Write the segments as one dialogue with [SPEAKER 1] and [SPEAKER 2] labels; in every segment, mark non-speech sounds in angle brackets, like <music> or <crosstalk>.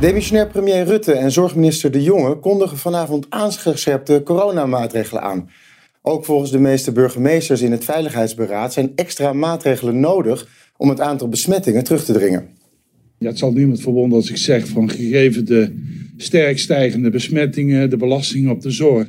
[SPEAKER 1] Demissionair premier Rutte en zorgminister De Jonge kondigen vanavond aangescherpte coronamaatregelen aan. Ook volgens de meeste burgemeesters in het Veiligheidsberaad zijn extra maatregelen nodig om het aantal besmettingen terug te dringen.
[SPEAKER 2] Ja, het zal niemand verwonderen als ik zeg van gegeven de sterk stijgende besmettingen, de belastingen op de zorg,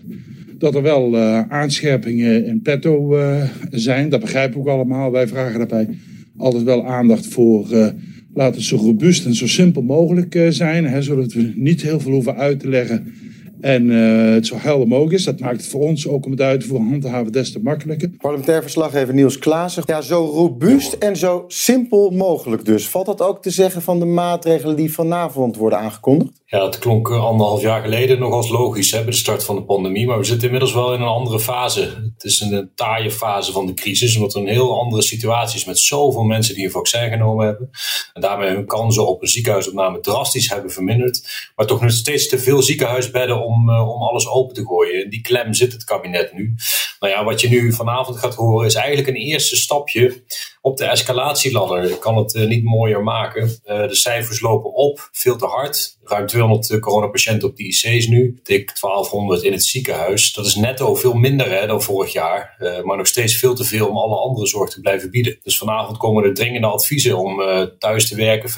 [SPEAKER 2] dat er wel uh, aanscherpingen in petto uh, zijn. Dat begrijpen we ook allemaal. Wij vragen daarbij altijd wel aandacht voor. Uh, laat het zo robuust en zo simpel mogelijk zijn, hè, zodat we niet heel veel hoeven uit te leggen en uh, het zo helder mogelijk is. Dat maakt het voor ons ook om het uit te voeren handhaven des te makkelijker.
[SPEAKER 1] Parlementair verslaggever Niels Klaassen. Ja, zo robuust en zo simpel mogelijk dus. Valt dat ook te zeggen van de maatregelen die vanavond worden aangekondigd?
[SPEAKER 3] Ja, het klonk anderhalf jaar geleden nog als logisch bij de start van de pandemie. Maar we zitten inmiddels wel in een andere fase. Het is een taaie fase van de crisis. Omdat er een heel andere situatie is met zoveel mensen die een vaccin genomen hebben. En daarmee hun kansen op een ziekenhuisopname drastisch hebben verminderd. Maar toch nog steeds te veel ziekenhuisbedden om, uh, om alles open te gooien. In die klem zit het kabinet nu. Nou ja, wat je nu vanavond gaat horen is eigenlijk een eerste stapje op de escalatieladder. Ik kan het uh, niet mooier maken. De cijfers lopen op, veel te hard. Ruim 200 coronapatiënten op de IC's nu. Dik 1200 in het ziekenhuis. Dat is netto veel minder hè, dan vorig jaar. Uh, maar nog steeds veel te veel om alle andere zorg te blijven bieden. Dus vanavond komen er dringende adviezen om thuis te werken. 50%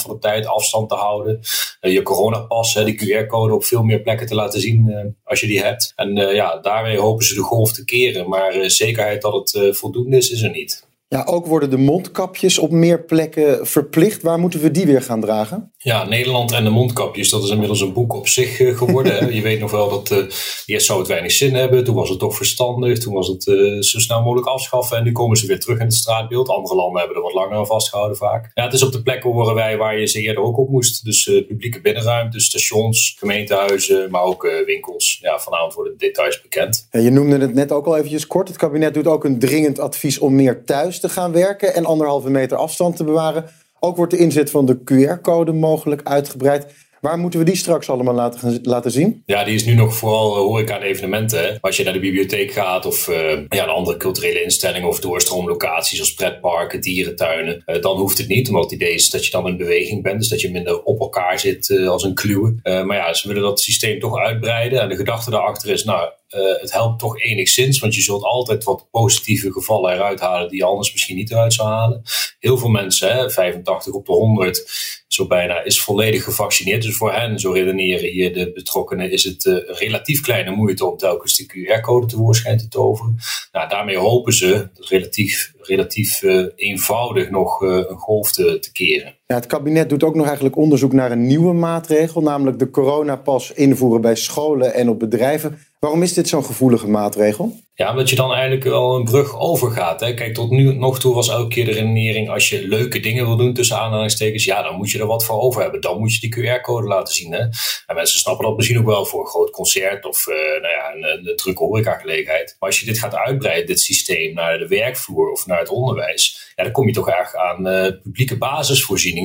[SPEAKER 3] van de tijd afstand te houden. je coronapas, hè, die QR-code op veel meer plekken te laten zien als je die hebt. En ja, daarmee hopen ze de golf te keren. Maar zekerheid dat het voldoende is, is er niet.
[SPEAKER 1] Ja, ook worden de mondkapjes op meer plekken verplicht. Waar moeten we die weer gaan dragen?
[SPEAKER 3] Ja, Nederland en de mondkapjes, dat is inmiddels een boek op zich uh, geworden. <laughs> Je weet nog wel dat uh, eerst zou het weinig zin hebben. Toen was het toch verstandig. Toen was het uh, zo snel mogelijk afschaffen. En nu komen ze weer terug in het straatbeeld. Andere landen hebben er wat langer aan vastgehouden vaak. Ja, het is op de plekken horen wij waar je ze eerder ook op moest. Dus publieke binnenruimte, stations, gemeentehuizen, maar ook winkels. Ja, vanavond worden de details bekend.
[SPEAKER 1] Ja, je noemde het net ook al eventjes kort. Het kabinet doet ook een dringend advies om meer thuis te gaan werken en anderhalve meter afstand te bewaren. Ook wordt de inzet van de QR-code mogelijk uitgebreid. Waar moeten we die straks allemaal laten, laten zien?
[SPEAKER 3] Ja, die is nu nog vooral horeca en evenementen. Als je naar de bibliotheek gaat of uh, ja, een andere culturele instellingen of doorstroomlocaties als pretparken, dierentuinen, uh, dan hoeft het niet. Omdat het idee is dat je dan in beweging bent, dus dat je minder op elkaar zit uh, als een kluwe. maar ja, ze willen dat systeem toch uitbreiden. En de gedachte daarachter is, nou, uh, het helpt toch enigszins, want je zult altijd wat positieve gevallen eruit halen die je anders misschien niet eruit zou halen. Heel veel mensen, hè, 85 op de 100, zo bijna, is volledig gevaccineerd. Dus voor hen, zo redeneren hier de betrokkenen, is het uh, relatief kleine moeite om telkens de QR-code tevoorschijn te toveren. Nou, daarmee hopen ze relatief, relatief uh, eenvoudig nog een golf te keren.
[SPEAKER 1] Het kabinet doet ook nog eigenlijk onderzoek naar een nieuwe maatregel, namelijk de coronapas invoeren bij scholen en op bedrijven. Waarom is dit zo'n gevoelige maatregel?
[SPEAKER 3] Ja, omdat je dan eigenlijk wel een brug overgaat. Hè. Kijk, tot nu nog toe was elke keer de redenering... als je leuke dingen wil doen tussen aanhalingstekens... ja, dan moet je er wat voor over hebben. Dan moet je die QR-code laten zien. Hè. En mensen snappen dat misschien ook wel voor een groot concert... of uh, nou ja, een, een drukke horecagelegenheid. Maar als je dit gaat uitbreiden, dit systeem... naar de werkvloer of naar het onderwijs... ja, dan kom je toch erg aan uh, publieke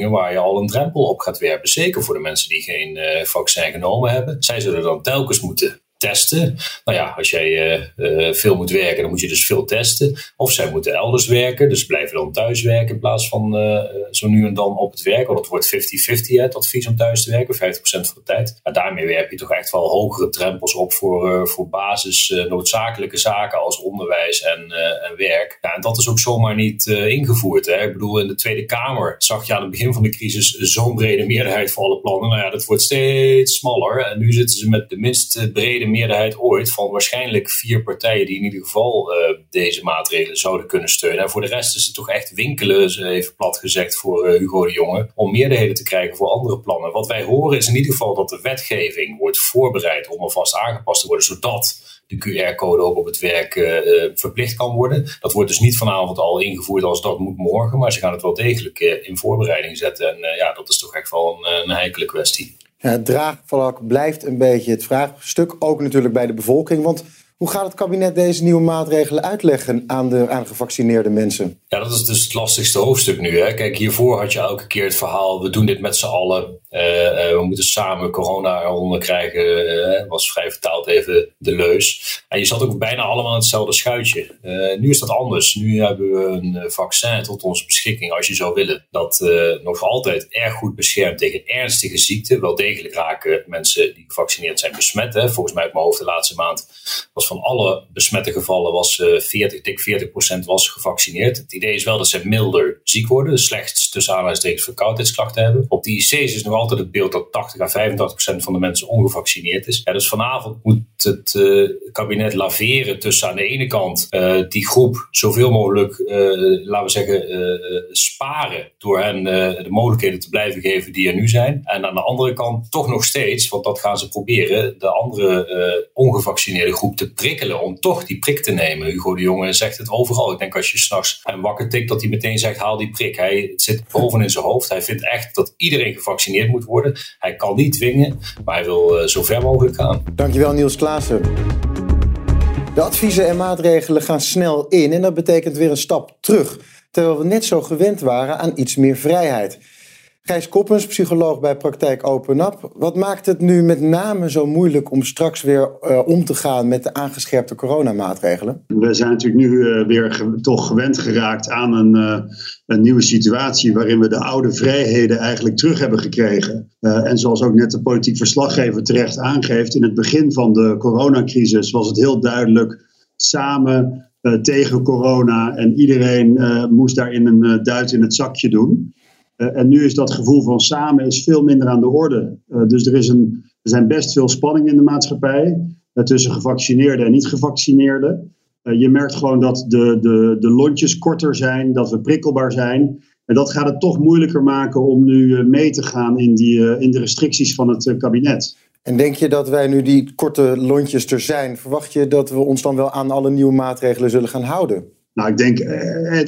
[SPEAKER 3] waar je al een drempel op gaat werpen. Zeker voor de mensen die geen uh, vaccin genomen hebben. Zij zullen dan telkens moeten testen. Nou ja, als jij uh, uh, veel moet werken, dan moet je dus veel testen. Of zij moeten elders werken, dus blijven dan thuis werken in plaats van uh, zo nu en dan op het werk. Want het wordt 50-50 het advies om thuis te werken, 50% van de tijd. Maar daarmee werp je toch echt wel hogere drempels op voor, voor basis noodzakelijke zaken als onderwijs en, en werk. Ja, en dat is ook zomaar niet ingevoerd. Hè. Ik bedoel, in de Tweede Kamer zag je aan het begin van de crisis zo'n brede meerderheid voor alle plannen. Nou ja, dat wordt steeds smaller. En nu zitten ze met de minst brede meerderheid ooit van waarschijnlijk vier partijen die in ieder geval uh, deze maatregelen zouden kunnen steunen. En voor de rest is het toch echt winkelen, even plat gezegd, voor uh, Hugo de Jonge, om meerderheden te krijgen voor andere plannen. Wat wij horen is in ieder geval dat de wetgeving wordt voorbereid om alvast aangepast te worden, zodat de QR-code ook op het werk uh, verplicht kan worden. Dat wordt dus niet vanavond al ingevoerd als dat moet morgen, maar ze gaan het wel degelijk in voorbereiding zetten. En ja, dat is toch echt wel een, een heikele kwestie.
[SPEAKER 1] Het draagvlak blijft een beetje het vraagstuk, ook natuurlijk bij de bevolking. Want hoe gaat het kabinet deze nieuwe maatregelen uitleggen aan de aan gevaccineerde mensen?
[SPEAKER 3] Ja, dat is dus het lastigste hoofdstuk nu. Hè. Kijk, hiervoor had je elke keer het verhaal: we doen dit met z'n allen. Uh, uh, we moeten samen corona eronder krijgen. Uh, was vrij vertaald even de leus. En je zat ook bijna allemaal in hetzelfde schuitje. nu is dat anders. Nu hebben we een vaccin tot onze beschikking, als je zou willen. Dat nog altijd erg goed beschermt tegen ernstige ziekten. Wel degelijk raken mensen die gevaccineerd zijn besmet. Hè. Volgens mij op mijn hoofd de laatste maand was van alle besmette gevallen was 40, dik 40% was gevaccineerd. Het idee is wel dat ze milder ziek worden. Dus slechts tussen aanhalingstekens verkoudheidsklachten hebben. Op die IC's is nog altijd het beeld dat 80 à 85% van de mensen ongevaccineerd is. Dus vanavond moet het uh, kabinet laveren tussen aan de ene kant uh, die groep zoveel mogelijk, laten we zeggen, sparen. Door hen de mogelijkheden te blijven geven die er nu zijn. En aan de andere kant toch nog steeds, want dat gaan ze proberen, de andere ongevaccineerde groep te prikkelen om toch die prik te nemen. Hugo de Jonge zegt het overal. Ik denk als je s'nachts hem wakker tikt, dat hij meteen zegt haal die prik. Hij het zit boven in zijn hoofd. Hij vindt echt dat iedereen gevaccineerd moet worden. Hij kan niet dwingen, maar hij wil uh, zo ver mogelijk gaan.
[SPEAKER 1] Dankjewel Niels Klaassen. De adviezen en maatregelen gaan snel in en dat betekent weer een stap terug. Terwijl we net zo gewend waren aan iets meer vrijheid. Gijs Koppens, psycholoog bij Praktijk Open Up. Wat maakt het nu met name zo moeilijk om straks weer uh, om te gaan met de aangescherpte coronamaatregelen?
[SPEAKER 4] We zijn natuurlijk nu uh, weer toch gewend geraakt aan een, uh, een, nieuwe situatie waarin we de oude vrijheden eigenlijk terug hebben gekregen. en zoals ook net de politiek verslaggever terecht aangeeft, in het begin van de coronacrisis was het heel duidelijk samen tegen corona en iedereen moest daarin een duit in het zakje doen. Uh, en nu is dat gevoel van samen is veel minder aan de orde. Uh, dus er, is een, er zijn best veel spanningen in de maatschappij uh, tussen gevaccineerden en niet gevaccineerden. je merkt gewoon dat de, de, de lontjes korter zijn, dat we prikkelbaar zijn. En dat gaat het toch moeilijker maken om nu mee te gaan in, die, in de restricties van het kabinet.
[SPEAKER 1] En denk je dat wij nu die korte lontjes er zijn, verwacht je dat we ons dan wel aan alle nieuwe maatregelen zullen gaan houden?
[SPEAKER 4] Nou, ik denk,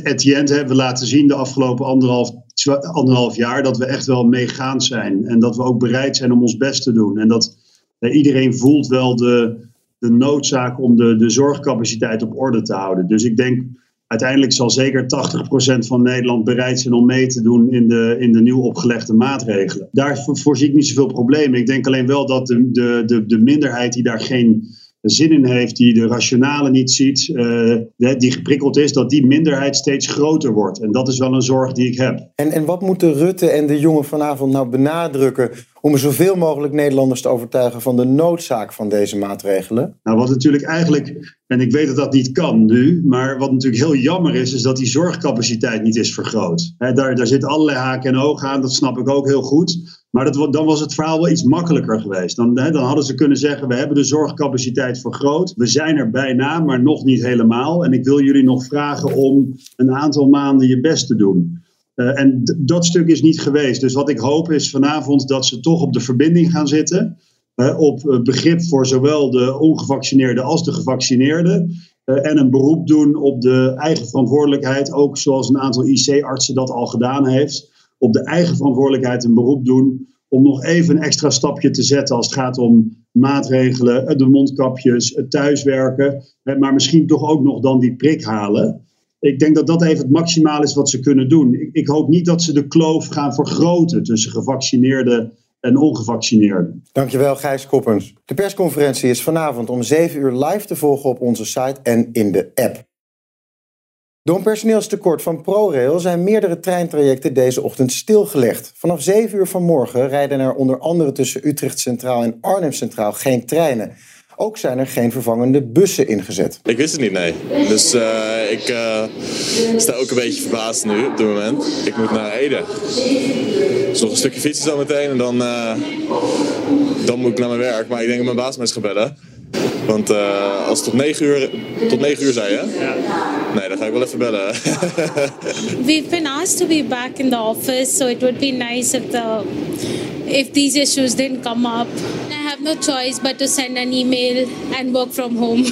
[SPEAKER 4] Etienne hebben we laten zien de afgelopen anderhalf anderhalf jaar dat we echt wel meegaand zijn. En dat we ook bereid zijn om ons best te doen. En dat eh, iedereen voelt wel de, de noodzaak om de, de zorgcapaciteit op orde te houden. Dus ik denk uiteindelijk zal zeker 80% van Nederland bereid zijn om mee te doen in de, in de nieuw opgelegde maatregelen. Daar voorzie ik niet zoveel problemen. Ik denk alleen wel dat de, de, de, de minderheid die daar geen zin in heeft, die de rationale niet ziet, uh, die geprikkeld is, dat die minderheid steeds groter wordt. En dat is wel een zorg die ik heb.
[SPEAKER 1] En, en wat moeten Rutte en de jongen vanavond nou benadrukken om zoveel mogelijk Nederlanders te overtuigen van de noodzaak van deze maatregelen?
[SPEAKER 4] Nou, wat natuurlijk eigenlijk, en ik weet dat dat niet kan nu, maar wat natuurlijk heel jammer is, is dat die zorgcapaciteit niet is vergroot. He, daar, daar zitten allerlei haken en ogen aan, dat snap ik ook heel goed. Maar dat, dan was het verhaal wel iets makkelijker geweest. Dan, hè, dan hadden ze kunnen zeggen: we hebben de zorgcapaciteit vergroot. We zijn er bijna, maar nog niet helemaal. En ik wil jullie nog vragen om een aantal maanden je best te doen. Uh, en dat stuk is niet geweest. Dus wat ik hoop is vanavond dat ze toch op de verbinding gaan zitten. Uh, op uh, begrip voor zowel de ongevaccineerden als de gevaccineerden. en een beroep doen op de eigen verantwoordelijkheid. Ook zoals een aantal IC-artsen dat al gedaan heeft op de eigen verantwoordelijkheid een beroep doen om nog even een extra stapje te zetten als het gaat om maatregelen, de mondkapjes, het thuiswerken, maar misschien toch ook nog dan die prik halen. Ik denk dat dat even het maximaal is wat ze kunnen doen. Ik, ik hoop niet dat ze de kloof gaan vergroten tussen gevaccineerden en ongevaccineerden.
[SPEAKER 1] Dankjewel Gijs Koppens. De persconferentie is vanavond om 7 uur live te volgen op onze site en in de app. Door een personeelstekort van ProRail zijn meerdere treintrajecten deze ochtend stilgelegd. Vanaf 7 uur vanmorgen rijden er onder andere tussen Utrecht Centraal en Arnhem Centraal geen treinen. Ook zijn er geen vervangende bussen ingezet.
[SPEAKER 5] Ik wist het niet, nee. Dus uh, ik uh, sta ook een beetje verbaasd nu op dit moment. Ik moet naar Ede. Dus nog een stukje fietsen zo meteen en dan, uh, dan moet ik naar mijn werk. Maar ik denk dat mijn baas me gaat bellen. Want uh, als het tot 9 uur, tot 9 uur zei je? Ja. Nee, dan ga ik wel even bellen. <laughs>
[SPEAKER 6] We've been asked to be back in the office, so it would be nice if the if these issues didn't come up. I have no choice but to send an email and work from home.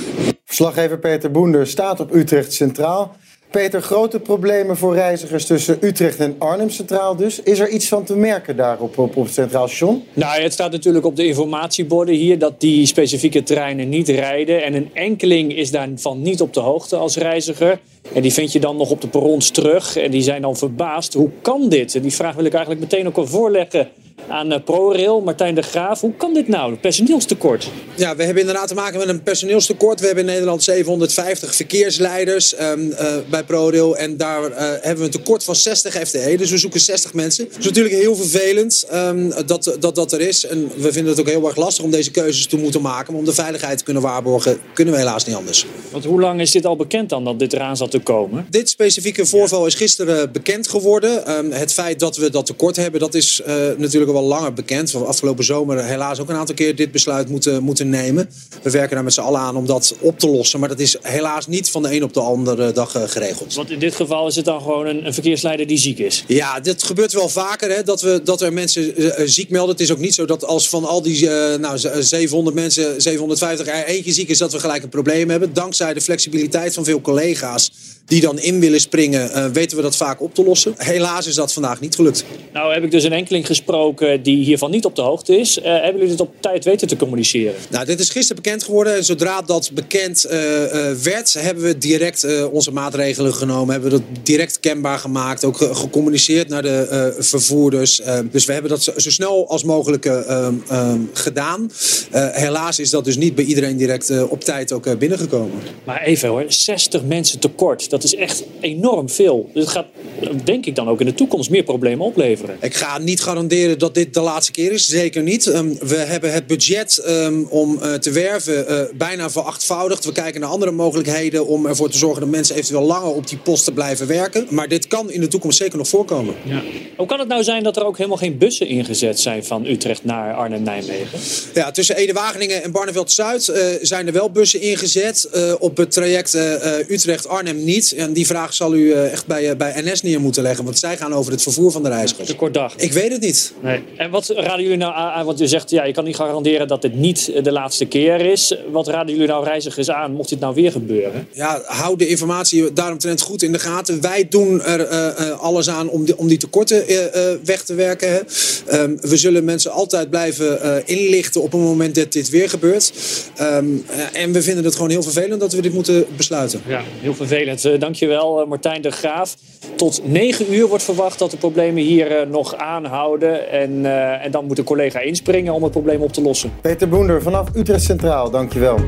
[SPEAKER 1] Verslaggever Peter Boender staat op Utrecht Centraal. Peter, grote problemen voor reizigers tussen Utrecht en Arnhem Centraal dus. Is er iets van te merken daarop op, op Centraal Station?
[SPEAKER 7] Nou, het staat natuurlijk op de informatieborden hier dat die specifieke treinen niet rijden. En een enkeling is daarvan niet op de hoogte als reiziger. En die vind je dan nog op de perrons terug. En die zijn dan verbaasd. Hoe kan dit? En die vraag wil ik eigenlijk meteen ook al voorleggen aan uh, ProRail, Martijn de Graaf. Hoe kan dit nou? Personeelstekort.
[SPEAKER 8] Ja, we hebben inderdaad te maken met een personeelstekort. We hebben in Nederland 750 verkeersleiders um, uh, bij ProRail. En daar uh, hebben we een tekort van 60 FTE. Dus we zoeken 60 mensen. Het is natuurlijk heel vervelend um, dat, dat dat er is. En we vinden het ook heel erg lastig om deze keuzes te moeten maken. Maar om de veiligheid te kunnen waarborgen, kunnen we helaas niet anders.
[SPEAKER 7] Want hoe lang is dit al bekend dan, dat dit eraan zat te komen?
[SPEAKER 8] Dit specifieke voorval is gisteren bekend geworden. Um, het feit dat we dat tekort hebben, dat is natuurlijk al wel langer bekend. We hebben afgelopen zomer helaas ook een aantal keer dit besluit moeten, moeten nemen. We werken daar met z'n allen aan om dat op te lossen. Maar dat is helaas niet van de een op de andere dag uh, geregeld.
[SPEAKER 7] Want in dit geval is het dan gewoon een, een verkeersleider die ziek is?
[SPEAKER 8] Ja, dit gebeurt wel vaker. Hè, dat, we, dat er mensen uh, ziek melden. Het is ook niet zo dat als van al die uh, nou, 700 mensen, 750 er eentje ziek is, dat we gelijk een probleem hebben. Dankzij de flexibiliteit van veel collega's die dan in willen springen, uh, weten we dat vaak op te lossen. Helaas is dat vandaag niet gelukt.
[SPEAKER 7] Nou heb ik dus een enkeling gesproken die hiervan niet op de hoogte is. Uh, hebben jullie dit op tijd weten te communiceren?
[SPEAKER 8] Nou, dit is gisteren bekend geworden. En zodra dat bekend uh, werd, hebben we direct onze maatregelen genomen. Hebben we dat direct kenbaar gemaakt. Ook gecommuniceerd naar de vervoerders. dus we hebben dat zo, zo snel als mogelijk gedaan. helaas is dat dus niet bij iedereen direct op tijd ook binnengekomen.
[SPEAKER 7] Maar even hoor, 60 mensen tekort. Dat is echt enorm veel. Dus het gaat, denk ik, dan ook in de toekomst meer problemen opleveren.
[SPEAKER 8] Ik ga niet garanderen dat dit de laatste keer is. Zeker niet. Um, we hebben het budget um, om uh, te werven uh, bijna verachtvoudigd. We kijken naar andere mogelijkheden om ervoor te zorgen dat mensen eventueel langer op die posten blijven werken. Maar dit kan in de toekomst zeker nog voorkomen.
[SPEAKER 7] Ja. Hoe kan het nou zijn dat er ook helemaal geen bussen ingezet zijn van Utrecht naar Arnhem-Nijmegen?
[SPEAKER 8] Ja, tussen Ede-Wageningen en Barneveld-Zuid uh, zijn er wel bussen ingezet. op het traject Utrecht-Arnhem niet. En die vraag zal u uh, echt bij, uh, bij NS neer moeten leggen. Want zij gaan over het vervoer van de reizigers.
[SPEAKER 7] Te kort dag.
[SPEAKER 8] Ik weet het niet.
[SPEAKER 7] Nee. En wat raden jullie nou aan? Want u zegt, ja, je kan niet garanderen dat dit niet de laatste keer is. Wat raden jullie nou reizigers aan, mocht dit nou weer gebeuren?
[SPEAKER 8] Ja, hou de informatie daaromtrent goed in de gaten. Wij doen er uh, alles aan om die, om die tekorten weg te werken. Um, we zullen mensen altijd blijven inlichten op het moment dat dit weer gebeurt. Um, en we vinden het gewoon heel vervelend dat we dit moeten besluiten.
[SPEAKER 7] Ja, heel vervelend. Dankjewel, Martijn de Graaf. Tot 9 uur wordt verwacht dat de problemen hier nog aanhouden. En, en dan moet een collega inspringen om het probleem op te lossen.
[SPEAKER 1] Peter Boender vanaf Utrecht Centraal, dankjewel.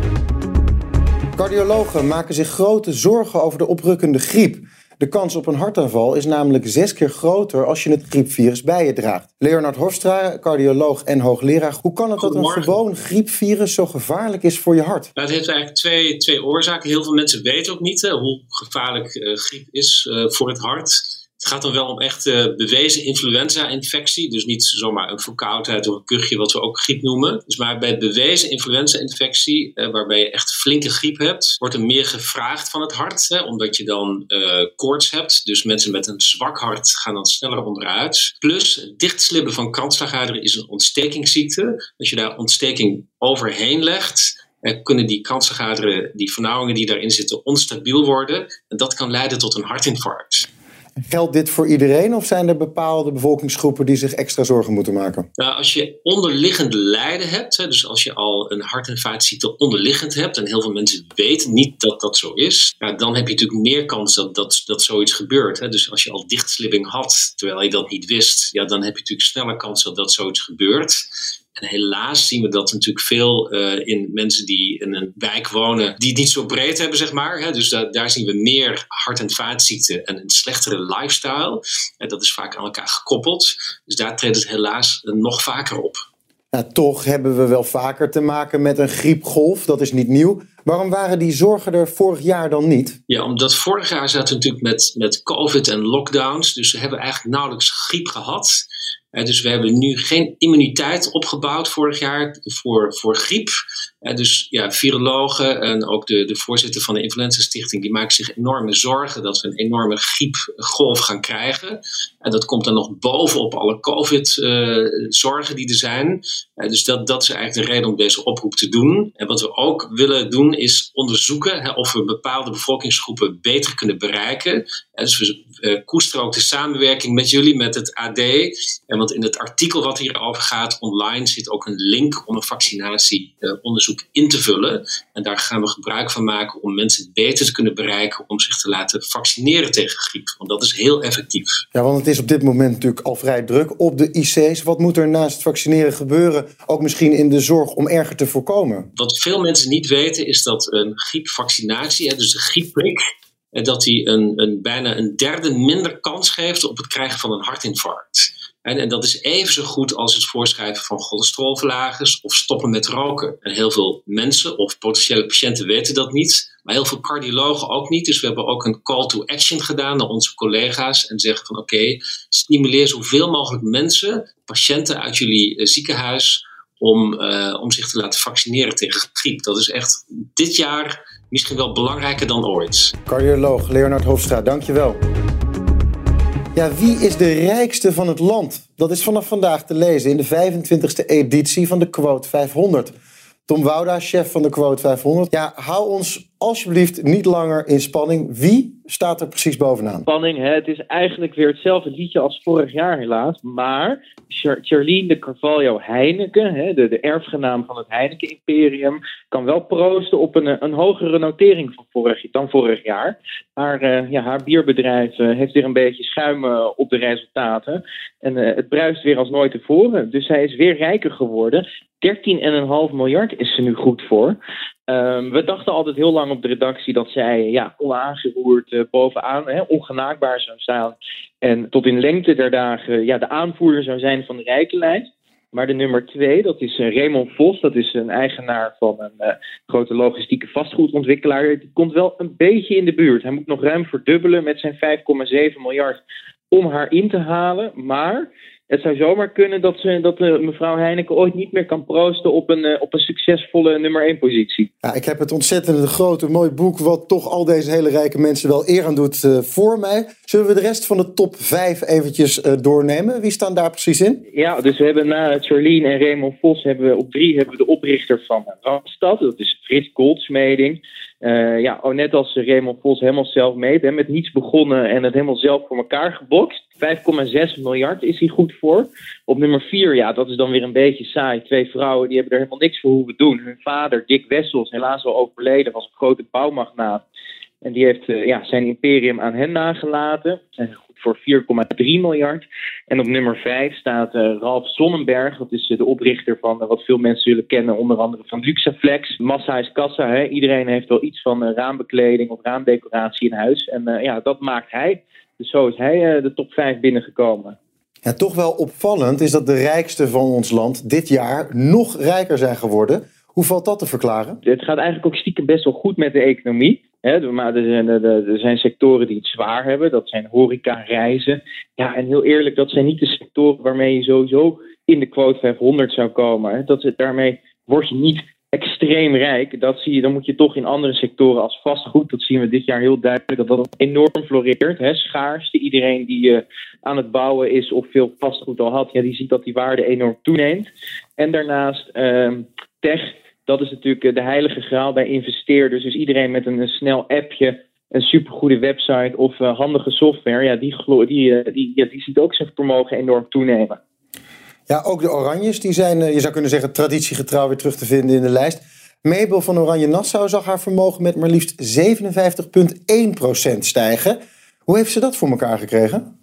[SPEAKER 1] Cardiologen maken zich grote zorgen over de oprukkende griep. De kans op een hartaanval is namelijk zes keer groter als je het griepvirus bij je draagt. Leonard Hofstra, cardioloog en hoogleraar. Hoe kan het dat een gewoon griepvirus zo gevaarlijk is voor je hart?
[SPEAKER 9] Nou, het heeft eigenlijk twee, twee oorzaken. Heel veel mensen weten ook niet hè, hoe gevaarlijk uh, griep is uh, voor het hart. Het gaat dan wel om echt uh, bewezen influenza-infectie. Dus niet zomaar een verkoudheid of een kuchje, wat we ook griep noemen. Dus maar bij bewezen influenza-infectie, uh, waarbij je echt flinke griep hebt, wordt er meer gevraagd van het hart. Hè, omdat je dan uh, koorts hebt. Dus mensen met een zwak hart gaan dan sneller onderuit. Plus, het dichtslippen van kransslagaderen is een ontstekingsziekte. Als je daar ontsteking overheen legt, kunnen die kransslagaderen, die vernauwingen die daarin zitten, onstabiel worden. En dat kan leiden tot een hartinfarct.
[SPEAKER 1] Geldt dit voor iedereen of zijn er bepaalde bevolkingsgroepen die zich extra zorgen moeten maken?
[SPEAKER 9] Nou, als je onderliggend lijden hebt, hè, dus als je al een hart- onderliggend hebt, en heel veel mensen weten niet dat dat zo is, ja, dan heb je natuurlijk meer kans dat, dat, dat zoiets gebeurt. Hè. Dus als je al dichtslipping had, terwijl je dat niet wist, ja, dan heb je natuurlijk sneller kans dat dat zoiets gebeurt. En helaas zien we dat natuurlijk veel uh, in mensen die in een wijk wonen, die het niet zo breed hebben, zeg maar. Hè. Dus da daar zien we meer hart- en vaatziekten en een slechtere lifestyle. En dat is vaak aan elkaar gekoppeld. Dus daar treedt het helaas nog vaker op.
[SPEAKER 1] Nou, toch hebben we wel vaker te maken met een griepgolf. Dat is niet nieuw. Waarom waren die zorgen er vorig jaar dan niet?
[SPEAKER 9] Ja, omdat vorig jaar zaten we natuurlijk met, met COVID en lockdowns. Dus we hebben eigenlijk nauwelijks griep gehad. Dus we hebben nu geen immuniteit opgebouwd vorig jaar voor, voor griep. dus ja, virologen en ook de, de voorzitter van de Influenza Stichting, die maken zich enorme zorgen dat we een enorme griepgolf gaan krijgen. En dat komt dan nog bovenop alle COVID-zorgen die er zijn. Dus dat, dat is eigenlijk de reden om deze oproep te doen. En wat we ook willen doen is onderzoeken hè, of we bepaalde bevolkingsgroepen beter kunnen bereiken. dus we uh, koesteren ook de samenwerking met jullie, met het AD. En want in het artikel wat hierover gaat online zit ook een link om een vaccinatieonderzoek in te vullen. En daar gaan we gebruik van maken om mensen beter te kunnen bereiken om zich te laten vaccineren tegen griep. Want dat is heel effectief.
[SPEAKER 1] Ja, want het is op dit moment natuurlijk al vrij druk op de IC's. Wat moet er naast vaccineren gebeuren, ook misschien in de zorg, om erger te voorkomen?
[SPEAKER 9] Wat veel mensen niet weten is dat een griepvaccinatie, dus de griepprik, dat die een, een, bijna een derde minder kans geeft op het krijgen van een hartinfarct. En, en, dat is even zo goed als het voorschrijven van cholesterolverlagers of stoppen met roken. En heel veel mensen of potentiële patiënten weten dat niet, maar heel veel cardiologen ook niet. Dus we hebben ook een call to action gedaan naar onze collega's en zeggen van oké, stimuleer zoveel mogelijk mensen, patiënten uit jullie eh, ziekenhuis om, uh, om zich te laten vaccineren tegen griep. Dat is echt dit jaar misschien wel belangrijker dan ooit.
[SPEAKER 1] Cardioloog Leonard Hofstra, dankjewel. Ja, wie is de rijkste van het land? Dat is vanaf vandaag te lezen in de 25e editie van de Quote 500. Tom Wouda, chef van de Quote 500. Ja, hou ons alsjeblieft niet langer in spanning. Wie staat er precies bovenaan?
[SPEAKER 10] Spanning, hè? het is eigenlijk weer hetzelfde liedje als vorig jaar helaas. Maar Charlene de Carvalho Heineken, hè, de, erfgenaam van het Heineken-imperium, kan wel proosten op een, een hogere notering van vorig, dan vorig jaar. Haar, uh, ja, haar bierbedrijf uh, heeft weer een beetje schuim uh, op de resultaten. En het bruist weer als nooit tevoren. Dus zij is weer rijker geworden. 13,5 miljard is ze nu goed voor. Um, we dachten altijd heel lang op de redactie dat zij ja, onaangeroerd uh, bovenaan, hè, ongenaakbaar zou staan. En tot in lengte der dagen ja, de aanvoerder zou zijn van de rijkenlijst. Maar de nummer twee, dat is uh, Raymond Vos. Dat is een eigenaar van een uh, grote logistieke vastgoedontwikkelaar. Die komt wel een beetje in de buurt. Hij moet nog ruim verdubbelen met zijn 5,7 miljard om haar in te halen. Maar het zou zomaar kunnen dat, ze, dat uh, mevrouw Heineken ooit niet meer kan proosten op een, uh, op een succesvolle nummer 1 positie.
[SPEAKER 1] Ja, ik heb het ontzettende grote, mooi boek, wat toch al deze hele rijke mensen wel eer aan doet, uh, voor mij. Zullen we de rest van de top 5 eventjes doornemen? Wie staan daar precies in?
[SPEAKER 10] Ja, dus we hebben na Charlene en Raymond Vos hebben we op drie hebben we de oprichter van Randstad. Dat is Frits Goldsmeding. Uh, ja, oh, net als Raymond Vos helemaal zelf mee. Met niets begonnen en het helemaal zelf voor elkaar gebokst. 5,6 miljard is hij goed voor. Op nummer 4, ja, dat is dan weer een beetje saai. Twee vrouwen die hebben er helemaal niks voor hoeven doen. Hun vader, Dick Wessels, helaas al overleden, was een grote bouwmagnaat. En die heeft uh, ja, zijn imperium aan hen nagelaten. Goed voor 4,3 miljard. En op nummer 5 staat uh, Ralf Sonnenberg. Dat is uh, de oprichter van wat veel mensen zullen kennen, onder andere van Luxaflex. Massa is kassa. Hè? Iedereen heeft wel iets van raambekleding of raamdecoratie in huis. En ja, dat maakt hij. Dus zo is hij de top 5 binnengekomen.
[SPEAKER 1] Ja, toch wel opvallend is dat de rijkste van ons land dit jaar nog rijker zijn geworden. Hoe valt dat te verklaren?
[SPEAKER 10] Het gaat eigenlijk ook stiekem best wel goed met de economie. Maar er zijn, er zijn, sectoren die het zwaar hebben. Dat zijn horeca, reizen. Ja, en heel eerlijk, dat zijn niet de sectoren waarmee je sowieso in de quote 500 zou komen. Dat, daarmee word je niet extreem rijk. Dat zie je, dan moet je toch in andere sectoren als vastgoed. Dat zien we dit jaar heel duidelijk. Dat dat enorm floreert. Hè? Schaarste. Iedereen die uh, aan het bouwen is of veel vastgoed al had, ja, die ziet dat die waarde enorm toeneemt. En daarnaast uh, tech dat is natuurlijk eh, de heilige graal bij investeerders. Dus iedereen met een, snel appje, een supergoede website of uh, handige software, ja, die, die, eh, die, ja, die ziet ook zijn vermogen enorm toenemen.
[SPEAKER 1] Ja, ook de Oranjes, die zijn, je zou kunnen zeggen, traditiegetrouw weer terug te vinden in de lijst. Mabel van Oranje Nassau zag haar vermogen met maar liefst 57,1% stijgen. Hoe heeft ze dat voor elkaar gekregen?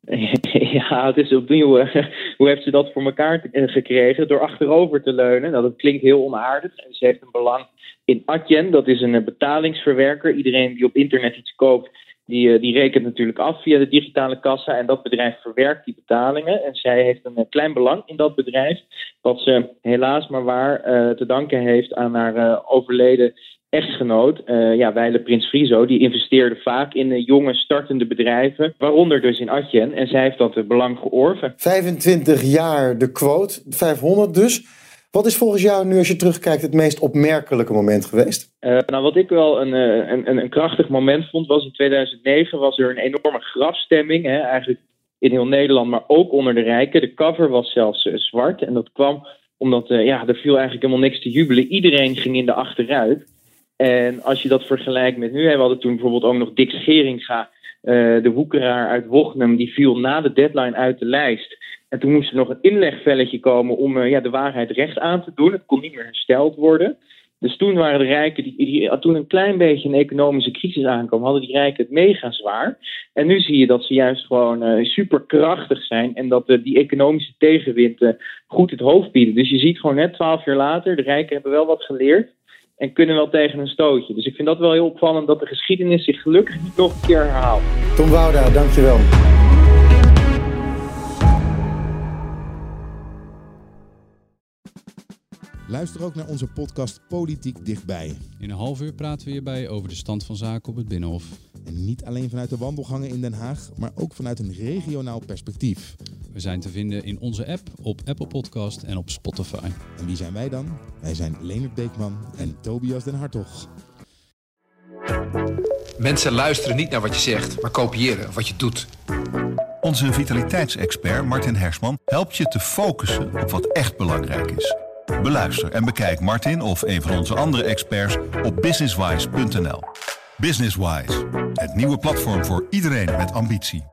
[SPEAKER 1] <laughs> <laughs>
[SPEAKER 10] Ja, het is opnieuw. <laughs> hoe heeft ze dat voor elkaar gekregen? Door achterover te leunen. Nou, dat klinkt heel onaardig. En ze heeft een belang in Adyen. Dat is een betalingsverwerker. Iedereen die op internet iets koopt, die, eh, die rekent natuurlijk af via de digitale kassa. En dat bedrijf verwerkt die betalingen. En zij heeft een klein belang in dat bedrijf. Wat ze helaas maar waar te danken heeft aan haar overleden echtgenoot, uh, ja, Weile Prins Frizo, die investeerde vaak in uh, jonge startende bedrijven, waaronder dus in Adyen. En zij heeft dat belang georven.
[SPEAKER 1] 25 jaar de quote, 500 dus. Wat is volgens jou nu, als je terugkijkt, het meest opmerkelijke moment geweest?
[SPEAKER 10] Uh, nou, wat ik wel een, een, een, een, krachtig moment vond, was in 2009 was er een enorme grafstemming. Hè, eigenlijk in heel Nederland, maar ook onder de rijken. De cover was zelfs zwart. En dat kwam omdat ja, er viel eigenlijk helemaal niks te jubelen. Iedereen ging in de achteruit. En als je dat vergelijkt met nu, we hadden toen bijvoorbeeld ook nog Dick Scheringa, uh, de woekeraar uit Wochnum, die viel na de deadline uit de lijst. En toen moest er nog een inlegvelletje komen om uh, ja, de waarheid recht aan te doen. Het kon niet meer hersteld worden. Dus toen waren de rijken, die, die, toen een klein beetje een economische crisis aankwam, hadden die rijken het mega zwaar. En nu zie je dat ze juist gewoon uh, superkrachtig zijn en dat uh, die economische tegenwind goed het hoofd bieden. Dus je ziet gewoon net twaalf jaar later, de rijken hebben wel wat geleerd en kunnen wel tegen een stootje. Dus ik vind dat wel heel opvallend dat de geschiedenis zich gelukkig niet nog een keer herhaalt.
[SPEAKER 1] Tom Wouda, dankjewel.
[SPEAKER 11] Luister ook naar onze podcast Politiek Dichtbij.
[SPEAKER 12] In een half uur praten we hierbij over de stand van zaken op het Binnenhof.
[SPEAKER 11] En niet alleen vanuit de wandelgangen in Den Haag, maar ook vanuit een regionaal perspectief.
[SPEAKER 12] We zijn te vinden in onze app, op Apple Podcast en op Spotify.
[SPEAKER 11] En wie zijn wij dan? Wij zijn Leonard Beekman en Tobias den Hartog.
[SPEAKER 13] Mensen luisteren niet naar wat je zegt, maar kopiëren wat je doet.
[SPEAKER 14] Onze vitaliteitsexpert Martin Hersman helpt je te focussen op wat echt belangrijk is. Beluister en bekijk Martin of een van onze andere experts op businesswise.nl. Businesswise, het nieuwe platform voor iedereen met ambitie.